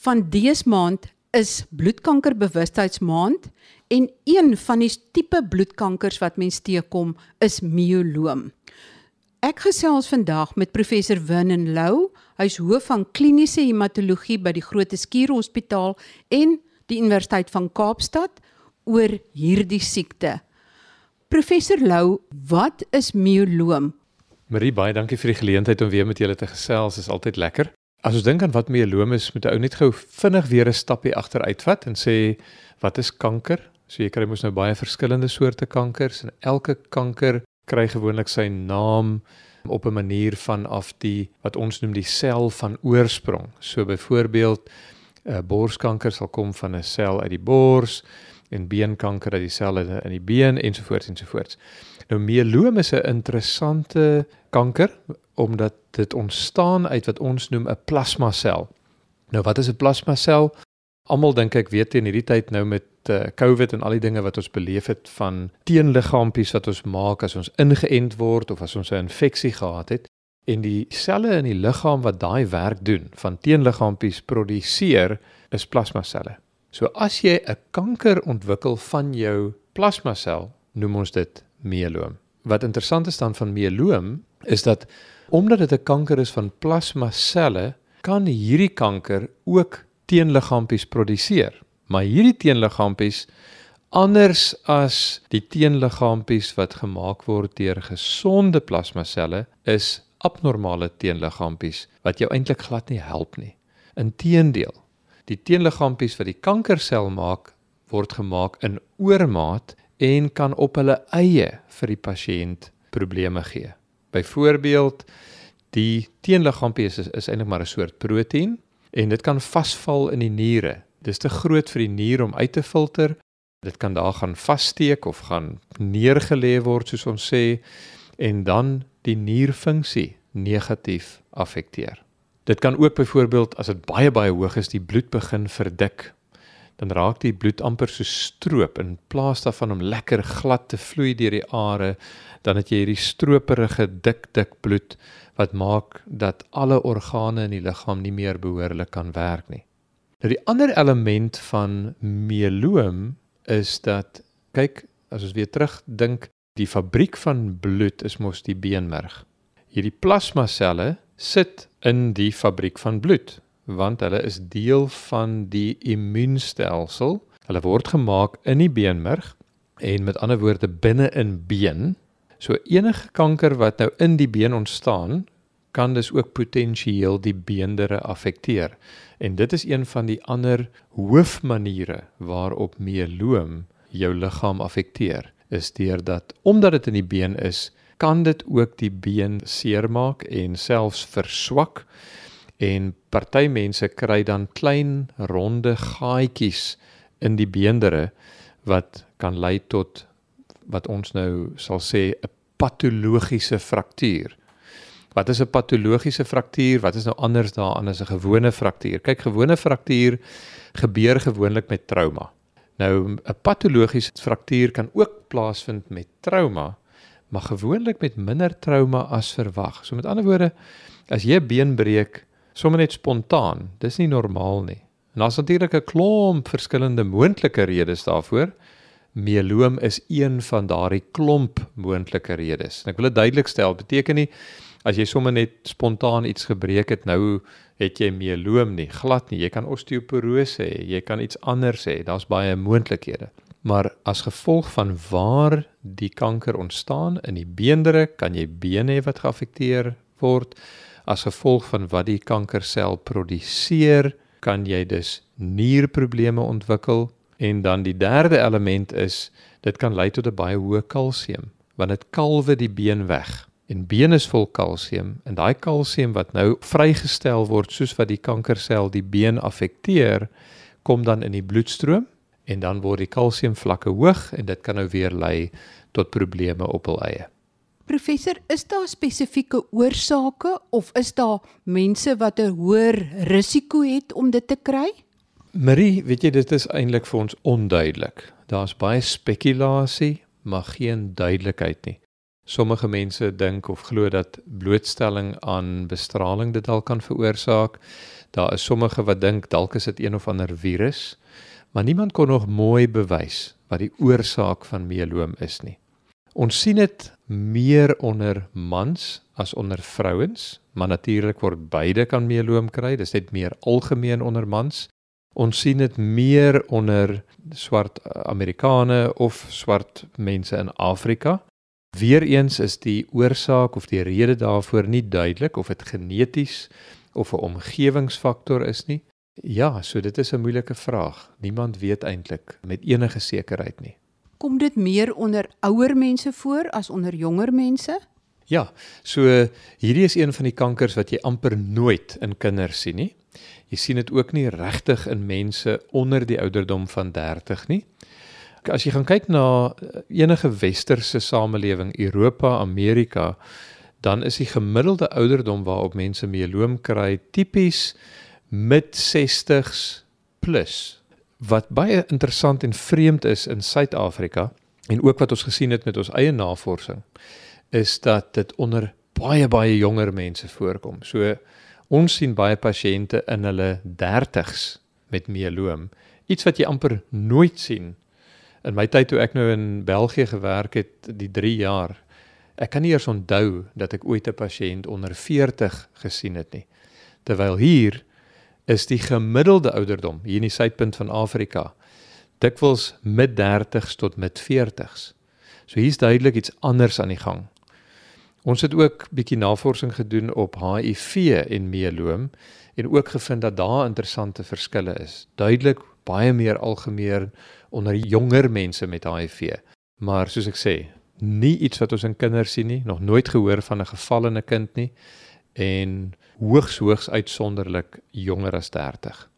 van dese maand is bloedkankerbewustheidsmaand en een van die tipe bloedkankers wat mens teekom is mieloom. Ek gesels vandag met professor Winnen Lou. Hy's hoof van kliniese hematologie by die Groote Skuur Hospitaal en die Universiteit van Kaapstad oor hierdie siekte. Professor Lou, wat is mieloom? Marie, baie dankie vir die geleentheid om weer met julle te gesels. Dit is altyd lekker. As ons dink aan wat mieloom is, moet ou net gou vinnig weer 'n stappie agteruitvat en sê wat is kanker? So jy kry mos nou baie verskillende soorte kankers en elke kanker kry gewoonlik sy naam op 'n manier van af die wat ons noem die sel van oorsprong. So byvoorbeeld 'n uh, borskanker sal kom van 'n sel uit die bors en beenkanker uit die selle in die been ensovoorts ensovoorts. Nou mieloom is 'n interessante kanker omdat dit ontstaan uit wat ons noem 'n plasmasel. Nou wat is 'n plasmasel? Almal dink ek weet in hierdie tyd nou met uh, COVID en al die dinge wat ons beleef het van teenliggaampies wat ons maak as ons ingeënt word of as ons 'n infeksie gehad het en die selle in die liggaam wat daai werk doen van teenliggaampies produseer is plasmaselle. So as jy 'n kanker ontwikkel van jou plasmasel, noem ons dit mieloom. Wat interessant is dan van mieloom is dat omdat dit 'n kanker is van plasmaselle, kan hierdie kanker ook teenliggaampies produseer. Maar hierdie teenliggaampies anders as die teenliggaampies wat gemaak word deur gesonde plasmaselle is abnormale teenliggaampies wat jou eintlik glad nie help nie. Inteendeel, die teenliggaampies wat die kankersel maak, word gemaak in oormaat en kan op hulle eie vir die pasiënt probleme gee. Byvoorbeeld die teenliggaampie is, is eintlik maar 'n soort proteïen en dit kan vasval in die niere. Dis te groot vir die nier om uit te filter. Dit kan daar gaan vassteek of gaan neergelê word soos ons sê en dan die nierfunksie negatief affekteer. Dit kan ook byvoorbeeld as dit baie baie hoog is, die bloed begin verdik dan raak die bloed amper so stroop in plaas daarvan om lekker glad te vloei deur die are, dan het jy hierdie stroperige dik dik bloed wat maak dat alle organe in die liggaam nie meer behoorlik kan werk nie. Nou die ander element van mieloom is dat kyk as ons weer terugdink, die fabriek van bloed is mos die beenmerg. Hierdie plasmaselle sit in die fabriek van bloed want hulle is deel van die immuunstelsel. Hulle word gemaak in die beenmerg en met ander woorde binne in been. So enige kanker wat nou in die been ontstaan, kan dus ook potensieel die beendere affekteer. En dit is een van die ander hoofmaniere waarop mieloom jou liggaam affekteer, is deurdat omdat dit in die been is, kan dit ook die been seermaak en selfs verswak en party mense kry dan klein ronde gaatjies in die beendere wat kan lei tot wat ons nou sal sê 'n patologiese fraktuur. Wat is 'n patologiese fraktuur? Wat is nou anders daaraan as 'n gewone fraktuur? Kyk, gewone fraktuur gebeur gewoonlik met trauma. Nou 'n patologiese fraktuur kan ook plaasvind met trauma, maar gewoonlik met minder trauma as verwag. So met ander woorde, as jy 'n been breek, sommer net spontaan. Dis nie normaal nie. En daar's natuurlik 'n klomp verskillende moontlike redes daarvoor. Mieloom is een van daardie klomp moontlike redes. En ek wil dit duidelik stel, beteken nie as jy sommer net spontaan iets gebreek het, nou het jy mieloom nie. Glad nie. Jy kan osteoporose hê, jy kan iets anders hê. Daar's baie moontlikhede. Maar as gevolg van waar die kanker ontstaan in die beendere, kan jy bene hê wat geaffekteer word as gevolg van wat die kankersel produseer, kan jy dus nierprobleme ontwikkel en dan die derde element is dit kan lei tot 'n baie hoë kalsium want dit kalwe die been weg. En been is vol kalsium en daai kalsium wat nou vrygestel word soos wat die kankersel die been affekteer, kom dan in die bloedstroom en dan word die kalsiumvlakke hoog en dit kan nou weer lei tot probleme op hul eie. Professor, is daar spesifieke oorsake of is daar mense wat 'n hoër risiko het om dit te kry? Marie, weet jy dit is eintlik vir ons onduidelik. Daar's baie spekulasie, maar geen duidelikheid nie. Sommige mense dink of glo dat blootstelling aan bestraling dit al kan veroorsaak. Daar is sommige wat dink dalk is dit een of ander virus, maar niemand kon nog mooi bewys wat die oorsaak van mieloom is nie. Ons sien dit meer onder mans as onder vrouens, maar natuurlik word beide kan mieloom kry, dis net meer algemeen onder mans. Ons sien dit meer onder swart Amerikane of swart mense in Afrika. Weereens is die oorsaak of die rede daarvoor nie duidelik of dit geneties of 'n omgewingsfaktor is nie. Ja, so dit is 'n moeilike vraag. Niemand weet eintlik met enige sekerheid nie. Kom dit meer onder ouer mense voor as onder jonger mense? Ja, so hierdie is een van die kankers wat jy amper nooit in kinders sien nie. Jy sien dit ook nie regtig in mense onder die ouderdom van 30 nie. As jy gaan kyk na eh, enige westerse samelewing, Europa, Amerika, dan is die gemiddelde ouderdom waarop mense mieloom kry tipies mid 60s plus. Wat baie interessant en vreemd is in Suid-Afrika en ook wat ons gesien het met ons eie navorsing is dat dit onder baie baie jonger mense voorkom. So ons sien baie pasiënte in hulle 30s met mieloom, iets wat jy amper nooit sien. In my tyd toe ek nou in België gewerk het, die 3 jaar, ek kan nie eers onthou dat ek ooit 'n pasiënt onder 40 gesien het nie. Terwyl hier is die gemiddelde ouderdom hier in die suidpunt van Afrika dikwels mid 30s tot mid 40s. So hier's duidelik iets anders aan die gang. Ons het ook bietjie navorsing gedoen op HIV en mieloom en ook gevind dat daar interessante verskille is. Duidelik baie meer algemeen onder jonger mense met HIV. Maar soos ek sê, nie iets wat ons in kinders sien nie, nog nooit gehoor van 'n geval in 'n kind nie en hoogs hoogs uitsonderlik jonger as 30.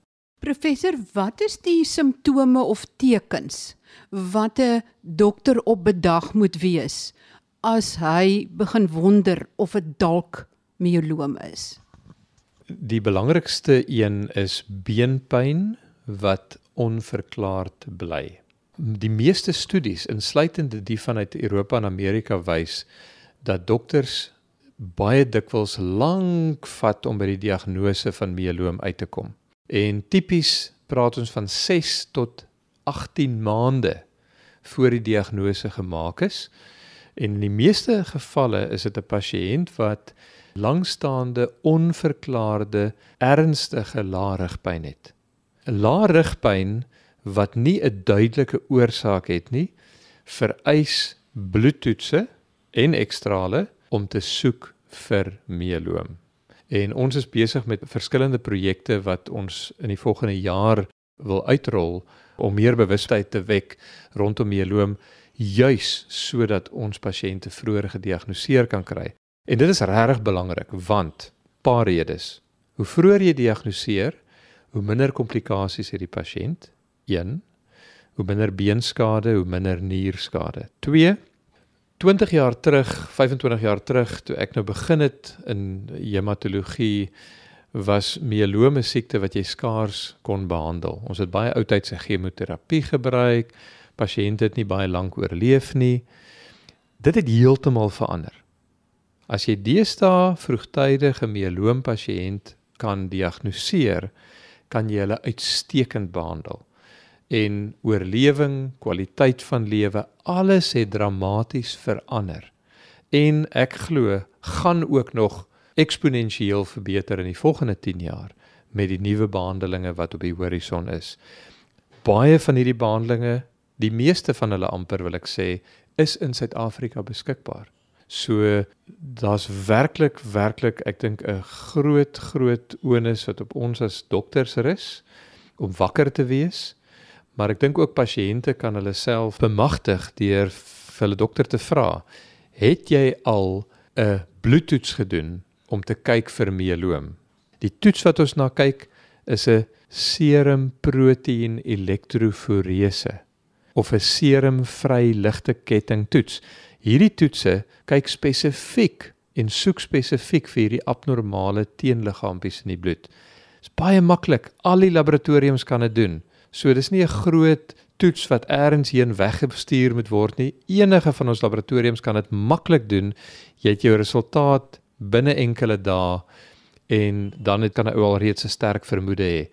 Professor, wat is die simptome of tekens wat 'n dokter op bedag moet wees as hy begin wonder of dit dalk mieloom is? Die belangrikste een is beenpyn wat onverklaard bly. Die meeste studies, insluitende die vanuit Europa en Amerika wys dat dokters baie dikwels lank vat om by die diagnose van mieloom uit te kom. En tipies praat ons van 6 tot 18 maande voor die diagnose gemaak is. En in die meeste gevalle is dit 'n pasiënt wat langstaande onverklaarde ernstige laarigpyn het. 'n Laarigpyn wat nie 'n duidelike oorsaak het nie, vereis bloedtoetse en ekstrale om te soek vir mieloom. En ons is besig met verskillende projekte wat ons in die volgende jaar wil uitrol om meer bewustheid te wek rondom mieloom juis sodat ons pasiënte vroeër gediagnoseer kan kry. En dit is regtig belangrik want paar redes. Hoe vroeër jy diagnoseer, hoe minder komplikasies het die pasiënt. 1. Hoe minder beenskade, hoe minder nierskade. 2. 20 jaar terug, 25 jaar terug toe ek nou begin het in hematologie was mielome siekte wat jy skaars kon behandel. Ons het baie oudtydse chemoterapie gebruik. Pasiënte het nie baie lank oorleef nie. Dit het heeltemal verander. As jy deesdae vroegtydige mieloom pasiënt kan diagnoseer, kan jy hulle uitstekend behandel en oorlewing, kwaliteit van lewe, alles het dramaties verander. En ek glo gaan ook nog eksponensieel verbeter in die volgende 10 jaar met die nuwe behandelings wat op die horison is. Baie van hierdie behandelings, die meeste van hulle amper wil ek sê, is in Suid-Afrika beskikbaar. So daar's werklik werklik ek dink 'n groot groot onus wat op ons as dokters rus om wakker te wees Maar ek dink ook pasiënte kan hulle self bemagtig deur vir hulle dokter te vra: "Het jy al 'n bloedtoets gedoen om te kyk vir mieloom?" Die toets wat ons na kyk is 'n serum proteïen elektroforese of 'n serum vry ligte ketting toets. Hierdie toetse kyk spesifiek en soek spesifiek vir hierdie abnormale teenliggaampies in die bloed. Dit is baie maklik. Al die laboratoriums kan dit doen. So dis nie 'n groot toets wat eers heen weggestuur moet word nie. Enige van ons laboratoriums kan dit maklik doen. Jy het jou resultaat binne enkele dae en dan het kan 'n ou al reeds 'n sterk vermoede hê.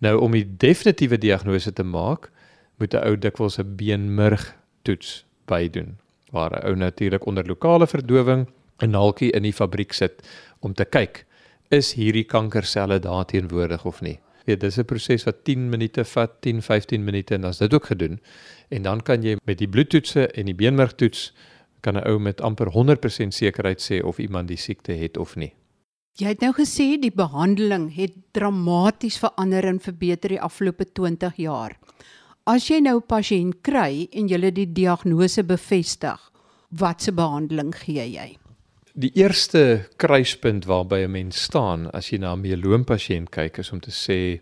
Nou om die definitiewe diagnose te maak, moet 'n ou dikwels 'n beenmurg toets bydoen waar 'n ou natuurlik onder lokale verdowing 'n naaltjie in die fabriek sit om te kyk is hierdie kankerselle daar teenwoordig of nie. Weet, dis 'n proses wat 10 minute vat, 10-15 minute en dan's dit ook gedoen. En dan kan jy met die bloedtoetse en die beenmergtoets kan 'n ou met amper 100% sekerheid sê of iemand die siekte het of nie. Jy het nou gesê die behandeling het dramaties verander en verbeter die afgelope 20 jaar. As jy nou 'n pasiënt kry en jy die diagnose bevestig, watse behandeling gee jy? Die eerste kruispunt waarby 'n mens staan as jy na 'n mieloompasiënt kyk is om te sê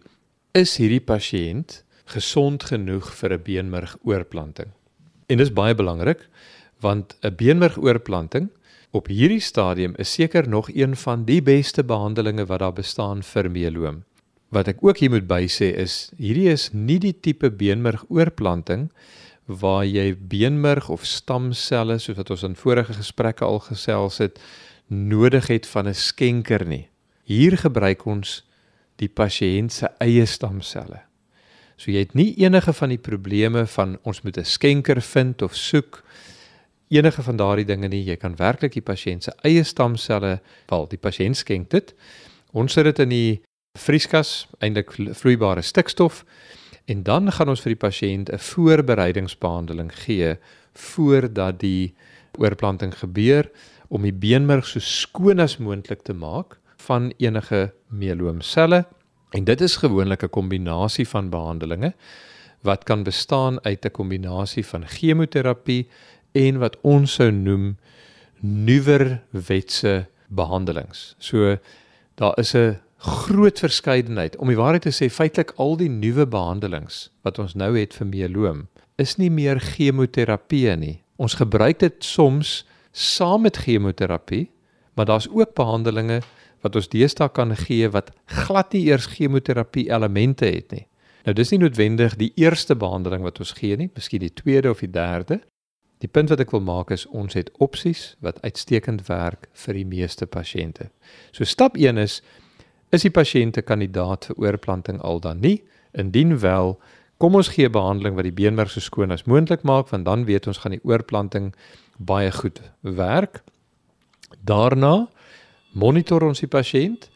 is hierdie pasiënt gesond genoeg vir 'n beenmergoorplanting. En dis baie belangrik want 'n beenmergoorplanting op hierdie stadium is seker nog een van die beste behandelings wat daar bestaan vir mieloom. Wat ek ook hier moet bysê is hierdie is nie die tipe beenmergoorplanting waar jy beenmerg of stamselle soos wat ons in vorige gesprekke al gesels het nodig het van 'n skenker nie. Hier gebruik ons die pasiënt se eie stamselle. So jy het nie enige van die probleme van ons moet 'n skenker vind of soek enige van daardie dinge nie. Jy kan werklik die pasiënt se eie stamselle, wel die pasiënt skenk dit. Ons sit dit in die vrieskas, eintlik vloeibare stikstof En dan gaan ons vir die pasiënt 'n voorbereidingsbehandeling gee voordat die oorplanting gebeur om die beenmerg so skoon as moontlik te maak van enige meloomselle. En dit is gewoonlik 'n kombinasie van behandelings wat kan bestaan uit 'n kombinasie van chemoterapie en wat ons sou noem nuwer wetse behandelings. So daar is 'n groot verskeidenheid. Om die waarheid te sê, feitelik al die nuwe behandelings wat ons nou het vir mieloom, is nie meer chemoterapie nie. Ons gebruik dit soms saam met chemoterapie, maar daar's ook behandelings wat ons deesdae kan gee wat glad nie eers chemoterapie elemente het nie. Nou dis nie noodwendig die eerste behandeling wat ons gee nie, miskien die tweede of die derde. Die punt wat ek wil maak is ons het opsies wat uitstekend werk vir die meeste pasiënte. So stap 1 is is die pasiënt 'n kandidaat vir oorplanting al dan nie. Indien wel, kom ons gee behandeling wat die beenmerg so skoon as moontlik maak want dan weet ons gaan die oorplanting baie goed werk. Daarna monitor ons die pasiënt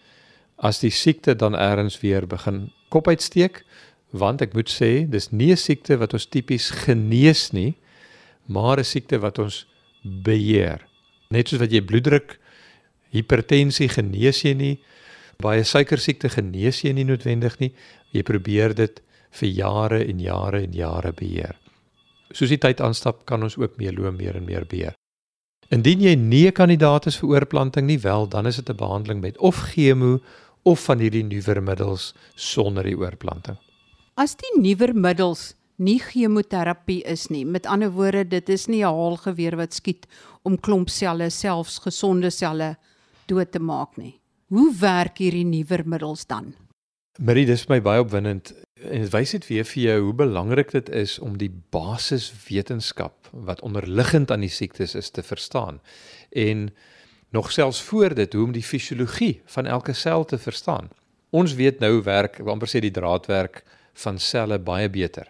as die siekte dan eers weer begin kop uitsteek want ek moet sê dis nie 'n siekte wat ons tipies genees nie maar 'n siekte wat ons beheer. Net soos wat jy bloeddruk, hipertensie genees jy nie, baie suikersiekte genees jy nie noodwendig nie. Jy probeer dit vir jare en jare en jare beheer. Soos die tyd aanstap, kan ons ook meeloom meer en meer beheer. Indien jy nie 'n kandidaat is vir oorplanting nie, wel, dan is dit 'n behandeling met of chemo of van hierdie nuwer middels sonder die oorplanting. As die nuwer middels nie chemoterapie is nie, met ander woorde, dit is nie 'n haalgeweer wat skiet om klomp selle, selfs gesonde selle dood te maak nie. Hoe werk hierdie nuwer middels dan? Marie, dis my baie opwindend en dit wys net weer vir jou hoe belangrik dit is om die basiswetenskap wat onderliggend aan die siektes is te verstaan. En nog selfs voor dit hoe om die fisiologie van elke sel te verstaan. Ons weet nou werk, amper sê die draadwerk van selle baie beter.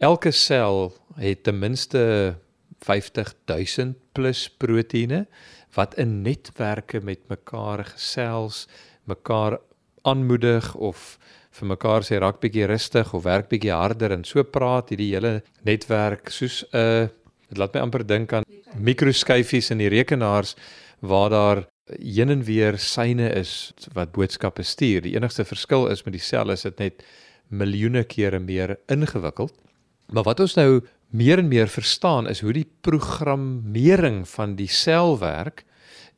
Elke sel het ten minste 50000 plus proteïene wat in netwerke met mekaar gesels, mekaar aanmoedig of vir mekaar sê raak bietjie rustig of werk bietjie harder en so praat hierdie hele netwerk soos 'n uh, dit laat my amper dink aan mikroskyfies in die rekenaars waar daar heen en weer syne is wat boodskappe stuur. Die enigste verskil is met die sel is dit net miljoene kere meer ingewikkeld. Maar wat ons nou meer en meer verstaan is hoe die programmering van die sel werk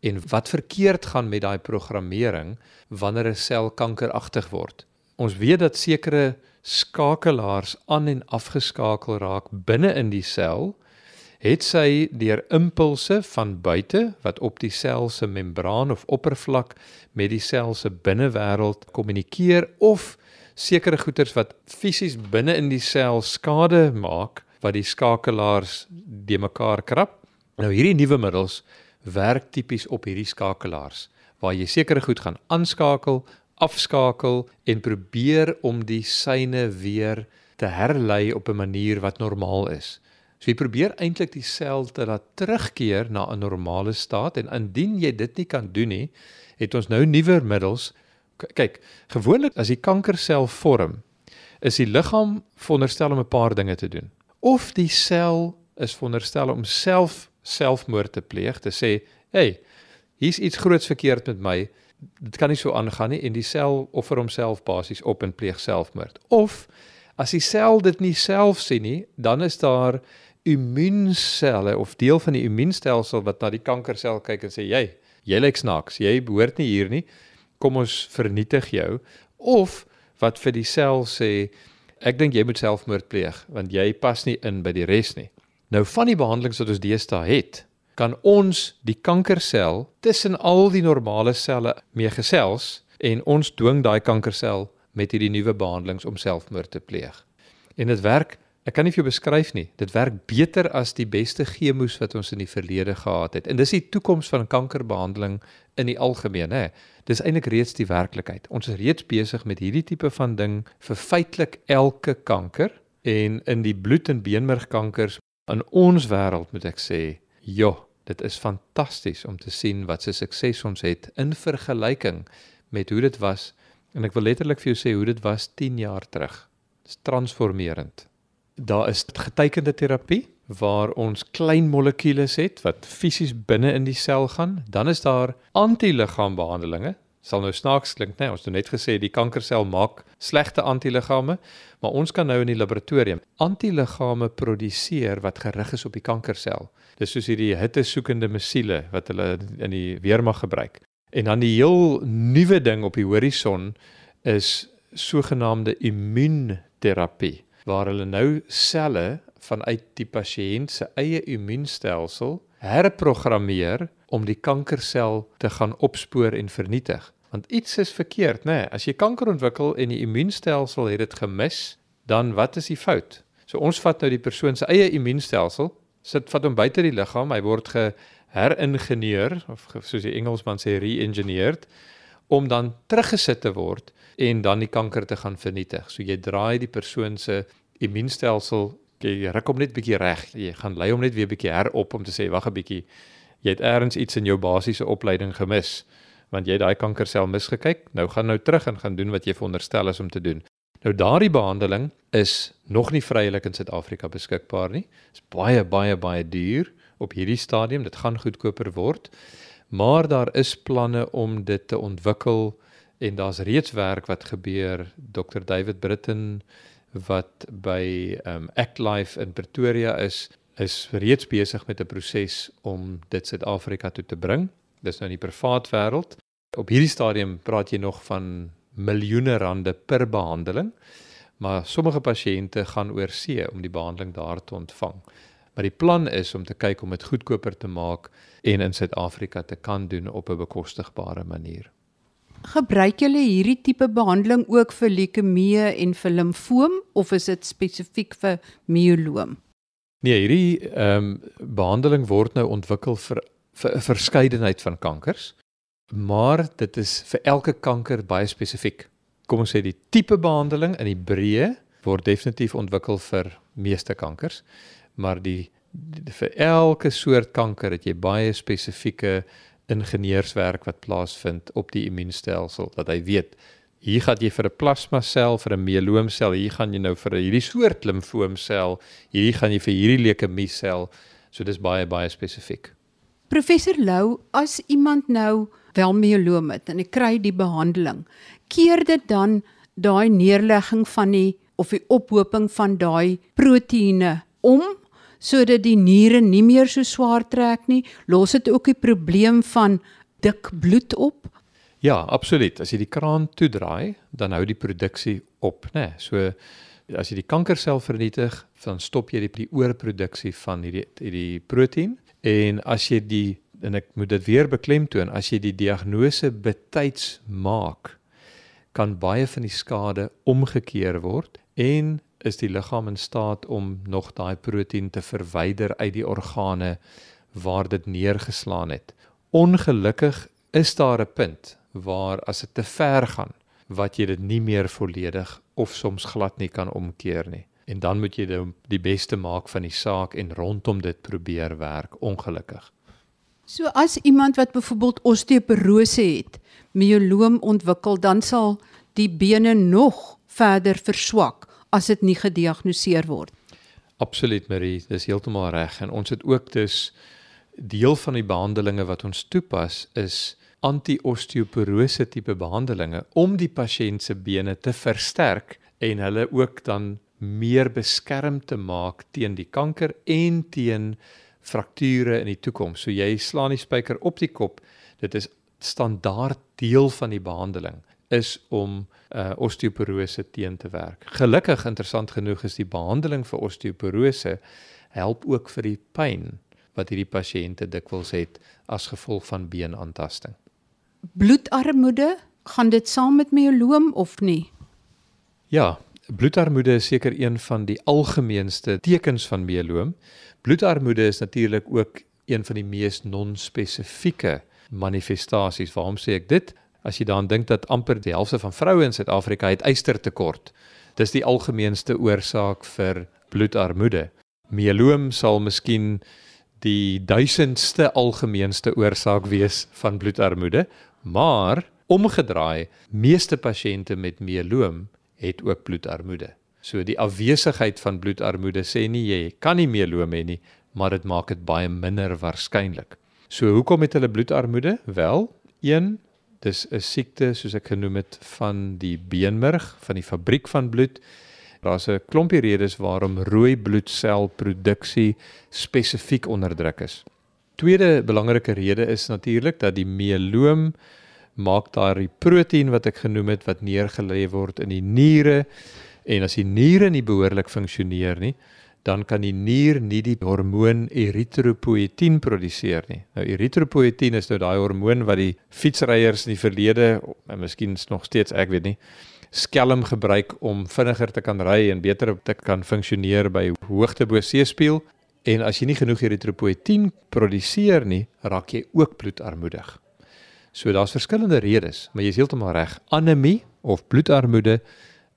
en wat verkeerd gaan met daai programmering wanneer 'n sel kankeragtig word. Ons weet dat sekere skakelaars aan en afgeskakel raak binne in die sel het sy deur impulse van buite wat op die sel se membraan of oppervlak met die sel se binnewêreld kommunikeer of sekere goeters wat fisies binne in die sel skade maak wat die skakelaars de mekaar krap. Nou hierdie nuwe middels werk tipies op hierdie skakelaars waar jy sekere goed gaan aanskakel, afskakel en probeer om die syne weer te herlei op 'n manier wat normaal is. So jy probeer eintlik die sel te laat terugkeer na 'n normale staat en indien jy dit nie kan doen nie, het ons nou nuwer middels. Kyk, gewoonlik as die kankersel vorm, is die liggaam veronderstel om 'n paar dinge te doen. Of die sel is veronderstel om self selfmoord te pleeg, te sê, "Hey, hier's iets groots verkeerd met my. Dit kan nie so aangaan nie." En die sel offer homself basies op en pleeg selfmoord. Of as die sel dit nie self sien nie, dan is daar immuunselle of deel van die immuunstelsel wat na die kankersel kyk en sê, "Jy, jy lyk snaaks. Jy behoort nie hier nie. Kom ons vernietig jou." Of wat vir die sel sê, "Ek dink jy moet selfmoord pleeg want jy pas nie in by die res nie." Nou van die behandelings wat ons deesdae het, kan ons die kankersel tussen al die normale selle mee gesels en ons dwing daai kankersel met hierdie nuwe behandelings om selfmoord te pleeg. En dit werk, ek kan nie vir jou beskryf nie. Dit werk beter as die beste chemoes wat ons in die verlede gehad het. En dis die toekoms van kankerbehandeling in die algemeen, hè. Dis eintlik reeds die werklikheid. Ons is reeds besig met hierdie tipe van ding vir feitelik elke kanker en in die bloed- en beenmergkankers in ons wêreld moet ek sê, ja, dit is fantasties om te sien wat se sukses ons het in vergelyking met hoe dit was En ek wil letterlik vir jou sê hoe dit was 10 jaar terug. Dit is transformerend. Daar is getekende terapie waar ons klein molekules het wat fisies binne in die sel gaan. Dan is daar antiliggaambehandelinge. Sal nou snaaks klink, né? Nee, ons het net gesê die kankersel maak slegte antiliggame, maar ons kan nou in die laboratorium antiliggame produseer wat gerig is op die kankersel. Dis soos hierdie hittesoekende missiele wat hulle in die weermag gebruik. En dan die heel nuwe ding op die horison is sogenaamde immuunterapie waar hulle nou selle vanuit die pasiënt se eie immuunstelsel herprogrammeer om die kankersel te gaan opspoor en vernietig. Want iets is verkeerd, nê? Nee, as jy kanker ontwikkel en die immuunstelsel het dit gemis, dan wat is die fout? So ons vat nou die persoon se eie immuunstelsel, sit vat hom buite die liggaam, hy word ge heringeneer of soos die Engelsman sê re-engineered om dan teruggesit te word en dan die kanker te gaan vernietig. So jy draai die persoon se immuunstelsel, jy ruk hom net bietjie reg. Jy gaan lei hom net weer bietjie herop om te sê wag 'n bietjie. Jy het eers iets in jou basiese opleiding gemis want jy daai kankersel misgekyk. Nou gaan nou terug en gaan doen wat jy veronderstel is om te doen. Nou daardie behandeling is nog nie vrylik in Suid-Afrika beskikbaar nie. Dit is baie baie baie duur op hierdie stadium. Dit gaan goedkoper word. Maar daar is planne om dit te ontwikkel en daar's reeds werk wat gebeur. Dr David Britton wat by um ActLife in Pretoria is, is reeds besig met 'n proses om dit Suid-Afrika toe te bring. Dis nou in die privaat wêreld. Op hierdie stadium praat jy nog van miljoene rande per behandeling, maar sommige pasiënte gaan oor see om die behandeling daar te ontvang. Maar die plan is om te kyk om dit goedkoper te maak en in Suid-Afrika te kan doen op 'n bekostigbare manier. Gebruik julle hierdie tipe behandeling ook vir leukemie en vir limfoom of is dit spesifiek vir mieloom? Nee, hierdie ehm um, behandeling word nou ontwikkel vir vir 'n verskeidenheid van kankers, maar dit is vir elke kanker baie spesifiek. Kom ons sê die tipe behandeling in die breë word definitief ontwikkel vir meeste kankers maar die, die vir elke soort kanker het jy baie spesifieke ingenieurswerk wat plaasvind op die immuunstelsel dat hy weet hier gaan jy vir 'n plasma sel vir 'n mieloomsel hier gaan jy nou vir hierdie soort limfoomsel hier gaan jy vir hierdie leukemie sel so dis baie baie spesifiek. Professor Lou as iemand nou wel mieloom het en hy kry die behandeling keer dit dan daai neerlegging van die of die ophoping van daai proteïene om sodat die niere nie meer so swaar trek nie, los dit ook die probleem van dik bloed op? Ja, absoluut. As jy die kraan toedraai, dan hou die produksie op, né? Nee, so as jy die kankersel vernietig, dan stop jy die, die oorproduksie van hierdie hierdie proteïen en as jy die en ek moet dit weer beklemtoon, as jy die diagnose betyds maak, kan baie van die skade omgekeer word en is die liggaam in staat om nog daai proteïen te verwyder uit die organe waar dit neergeslaan het. Ongelukkig is daar 'n punt waar as dit te ver gaan, wat jy dit nie meer volledig of soms glad nie kan omkeer nie. En dan moet jy die beste maak van die saak en rondom dit probeer werk ongelukkig. So as iemand wat byvoorbeeld osteoporose het, myeloom ontwikkel, dan sal die bene nog verder verswak as dit nie gediagnoseer word. Absoluut Marie, dis heeltemal reg en ons het ook dus deel van die behandelinge wat ons toepas is anti-osteoporose tipe behandelinge om die pasiënt se bene te versterk en hulle ook dan meer beskerm te maak teen die kanker en teen frakture in die toekoms. So jy slaan die spyker op die kop. Dit is standaard deel van die behandeling is om uh, osteoporose teen te werk. Gelukkig interessant genoeg is die behandeling vir osteoporose help ook vir die pyn wat hierdie pasiënte dikwels het as gevolg van beenaantasting. Bloedarmoede, gaan dit saam met myeloom of nie? Ja, bloedarmoede is seker een van die algemeenste tekens van myeloom. Bloedarmoede is natuurlik ook een van die mees non-spesifieke manifestasies. Waarom sê ek dit? As jy daaraan dink dat amper die helfte van vroue in Suid-Afrika het ystertekort. Dis die algemeenste oorsaak vir bloedarmoede. Myeloom sal miskien die duisendste algemeenste oorsaak wees van bloedarmoede, maar omgedraai, meeste pasiënte met myeloom het ook bloedarmoede. So die afwesigheid van bloedarmoede sê nie jy kan nie meeloom hê nie, maar dit maak dit baie minder waarskynlik. So hoekom het hulle bloedarmoede? Wel, een dis 'n siekte soos ek genoem het van die beenmerg, van die fabriek van bloed. Daar's 'n klompie redes waarom rooi bloedselproduksie spesifiek onderdruk is. Tweede belangrike rede is natuurlik dat die meeloom maak daardie proteïen wat ek genoem het wat neergelê word in die niere en as die niere nie behoorlik funksioneer nie dan kan die nier nie die hormoon eritropoietin produseer nie. Nou eritropoietin is nou daai hormoon wat die fietsryers in die verlede en miskien nog steeds ek weet nie skelm gebruik om vinniger te kan ry en beter te kan funksioneer by hoogte bo seespieël en as jy nie genoeg eritropoietin produseer nie, raak jy ook bloedarmoedig. So daar's verskillende redes, maar jy is heeltemal reg. Anemie of bloedarmoede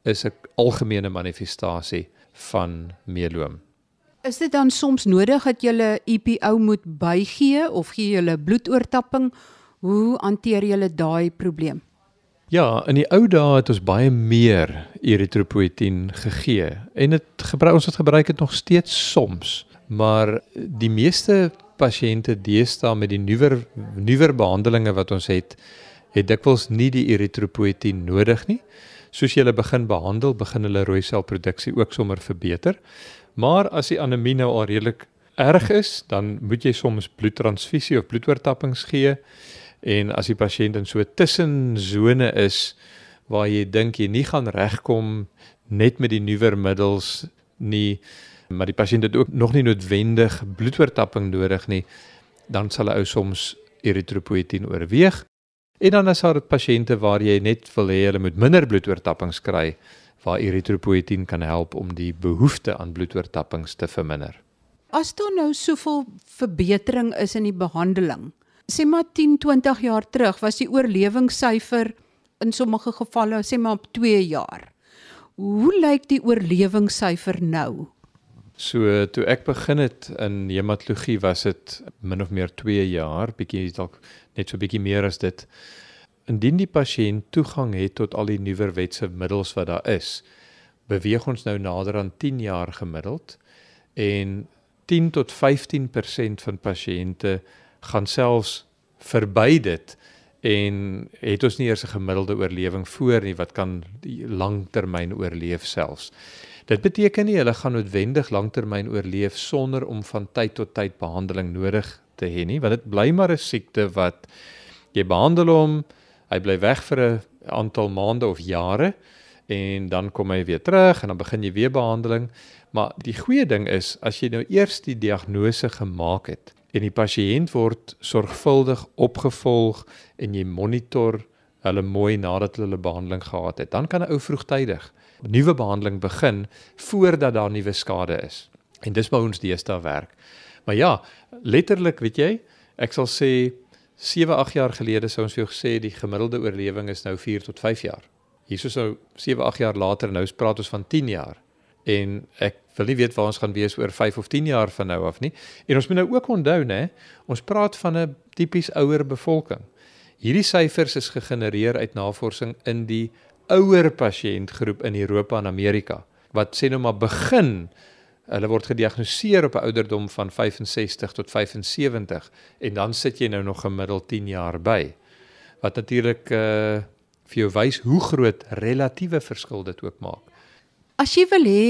is 'n algemene manifestasie van meeloom. Is dit dan soms nodig dat jy 'n EPO moet bygee of gee jy 'n bloedoortapping? Hoe hanteer jy daai probleem? Ja, in die ou dae het ons baie meer eritropoietin gegee en dit gebruik ons het gebruik dit nog steeds soms, maar die meeste pasiënte deesdae met die nuwer nuwer behandelings wat ons het, het dikwels nie die eritropoietin nodig nie. Soos jy hulle begin behandel, begin hulle rooi selproduksie ook sommer verbeter. Maar as die anemie nou al redelik erg is, dan moet jy soms bloedtransfusie of bloedoortappings gee. En as die pasiënt in so 'n tussensone is waar jy dink jy nie gaan regkom net met die nuwer middels nie maar die pasiënt het ook nog nie noodwendig bloedoortapping nodig nie, dan sal 'n ou soms eritropoietin oorweeg. En dan is daar pasiënte waar jy net wil hê hulle moet minder bloedoortappings kry, waar eritropoietin kan help om die behoefte aan bloedoortappings te verminder. As daar nou soveel verbetering is in die behandeling, sê maar 10, 20 jaar terug was die oorlewingssyfer in sommige gevalle sê maar op 2 jaar. Hoe lyk die oorlewingssyfer nou? So toe ek begin het in hematologie was dit min of meer 2 jaar, bietjie dalk net so bietjie meer as dit. Indien die pasiënt toegang het tot al die nuwer wetse middels wat daar is, beweeg ons nou nader aan 10 jaar gemiddeld en 10 tot 15% van pasiënte gaan selfs verby dit en het ons nie eers 'n gemiddelde oorlewing voor nie wat kan langtermyn oorleef selfs. Dit beteken nie hulle gaan noodwendig lanktermyn oorleef sonder om van tyd tot tyd behandeling nodig te hê nie, want dit bly maar 'n siekte wat jy behandel hom, hy bly weg vir 'n aantal maande of jare en dan kom hy weer terug en dan begin jy weer behandeling. Maar die goeie ding is as jy nou eers die diagnose gemaak het en die pasiënt word sorgvuldig opgevolg en jy monitor hulle mooi nadat hulle hulle behandeling gehad het, dan kan 'n ou vroegtydig nuwe behandeling begin voordat daar nuwe skade is. En dis waar ons deesdae werk. Maar ja, letterlik, weet jy, ek sal sê 7, 8 jaar gelede sou ons vir jou gesê die gemiddelde oorlewing is nou 4 tot 5 jaar. Hierso sou 7, 8 jaar later nou praat ons van 10 jaar. En ek wil nie weet waar ons gaan wees oor 5 of 10 jaar van nou af nie. En ons moet nou ook onthou nê, ons praat van 'n tipies ouer bevolking. Hierdie syfers is gegenereer uit navorsing in die ouer pasiëntgroep in Europa en Amerika wat sê nou maar begin hulle word gediagnoseer op 'n ouderdom van 65 tot 75 en dan sit jy nou nog gemiddeld 10 jaar by wat natuurlik uh vir jou wys hoe groot relatiewe verskil dit ook maak. As jy wil hê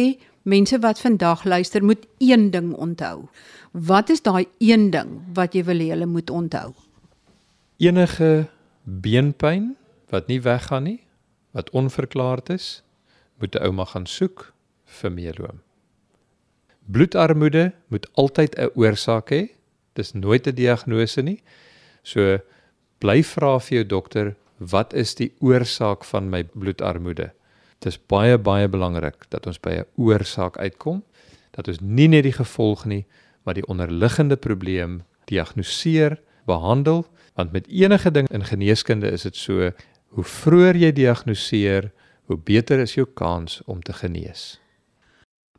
mense wat vandag luister moet een ding onthou. Wat is daai een ding wat jy wil hê hulle moet onthou? Enige beenpyn wat nie weggaan nie, wat onverklaard is, moet 'n ouma gaan soek vir meeloom. Bloedarmoede moet altyd 'n oorsaak hê. Dis nooit 'n diagnose nie. So bly vra vir jou dokter, wat is die oorsaak van my bloedarmoede? Dit is baie baie belangrik dat ons by 'n oorsaak uitkom, dat ons nie net die gevolg nie, maar die onderliggende probleem diagnoseer, behandel, want met enige ding in geneeskunde is dit so, hoe vroeër jy diagnoseer, hoe beter is jou kans om te genees.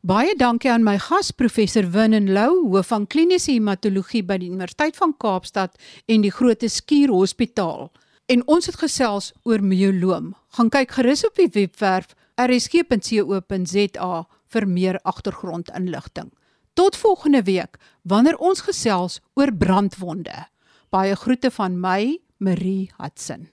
Baie dankie aan my gas professor Winnen Lou, hoof van kliniese hematologie by die Universiteit van Kaapstad en die Groot Skuur Hospitaal. En ons het gesels oor mieloom. Gaan kyk gerus op die webwerf rsg.co.za vir meer agtergrondinligting. Tot volgende week wanneer ons gesels oor brandwonde. Baie groete van my, Marie Hudson.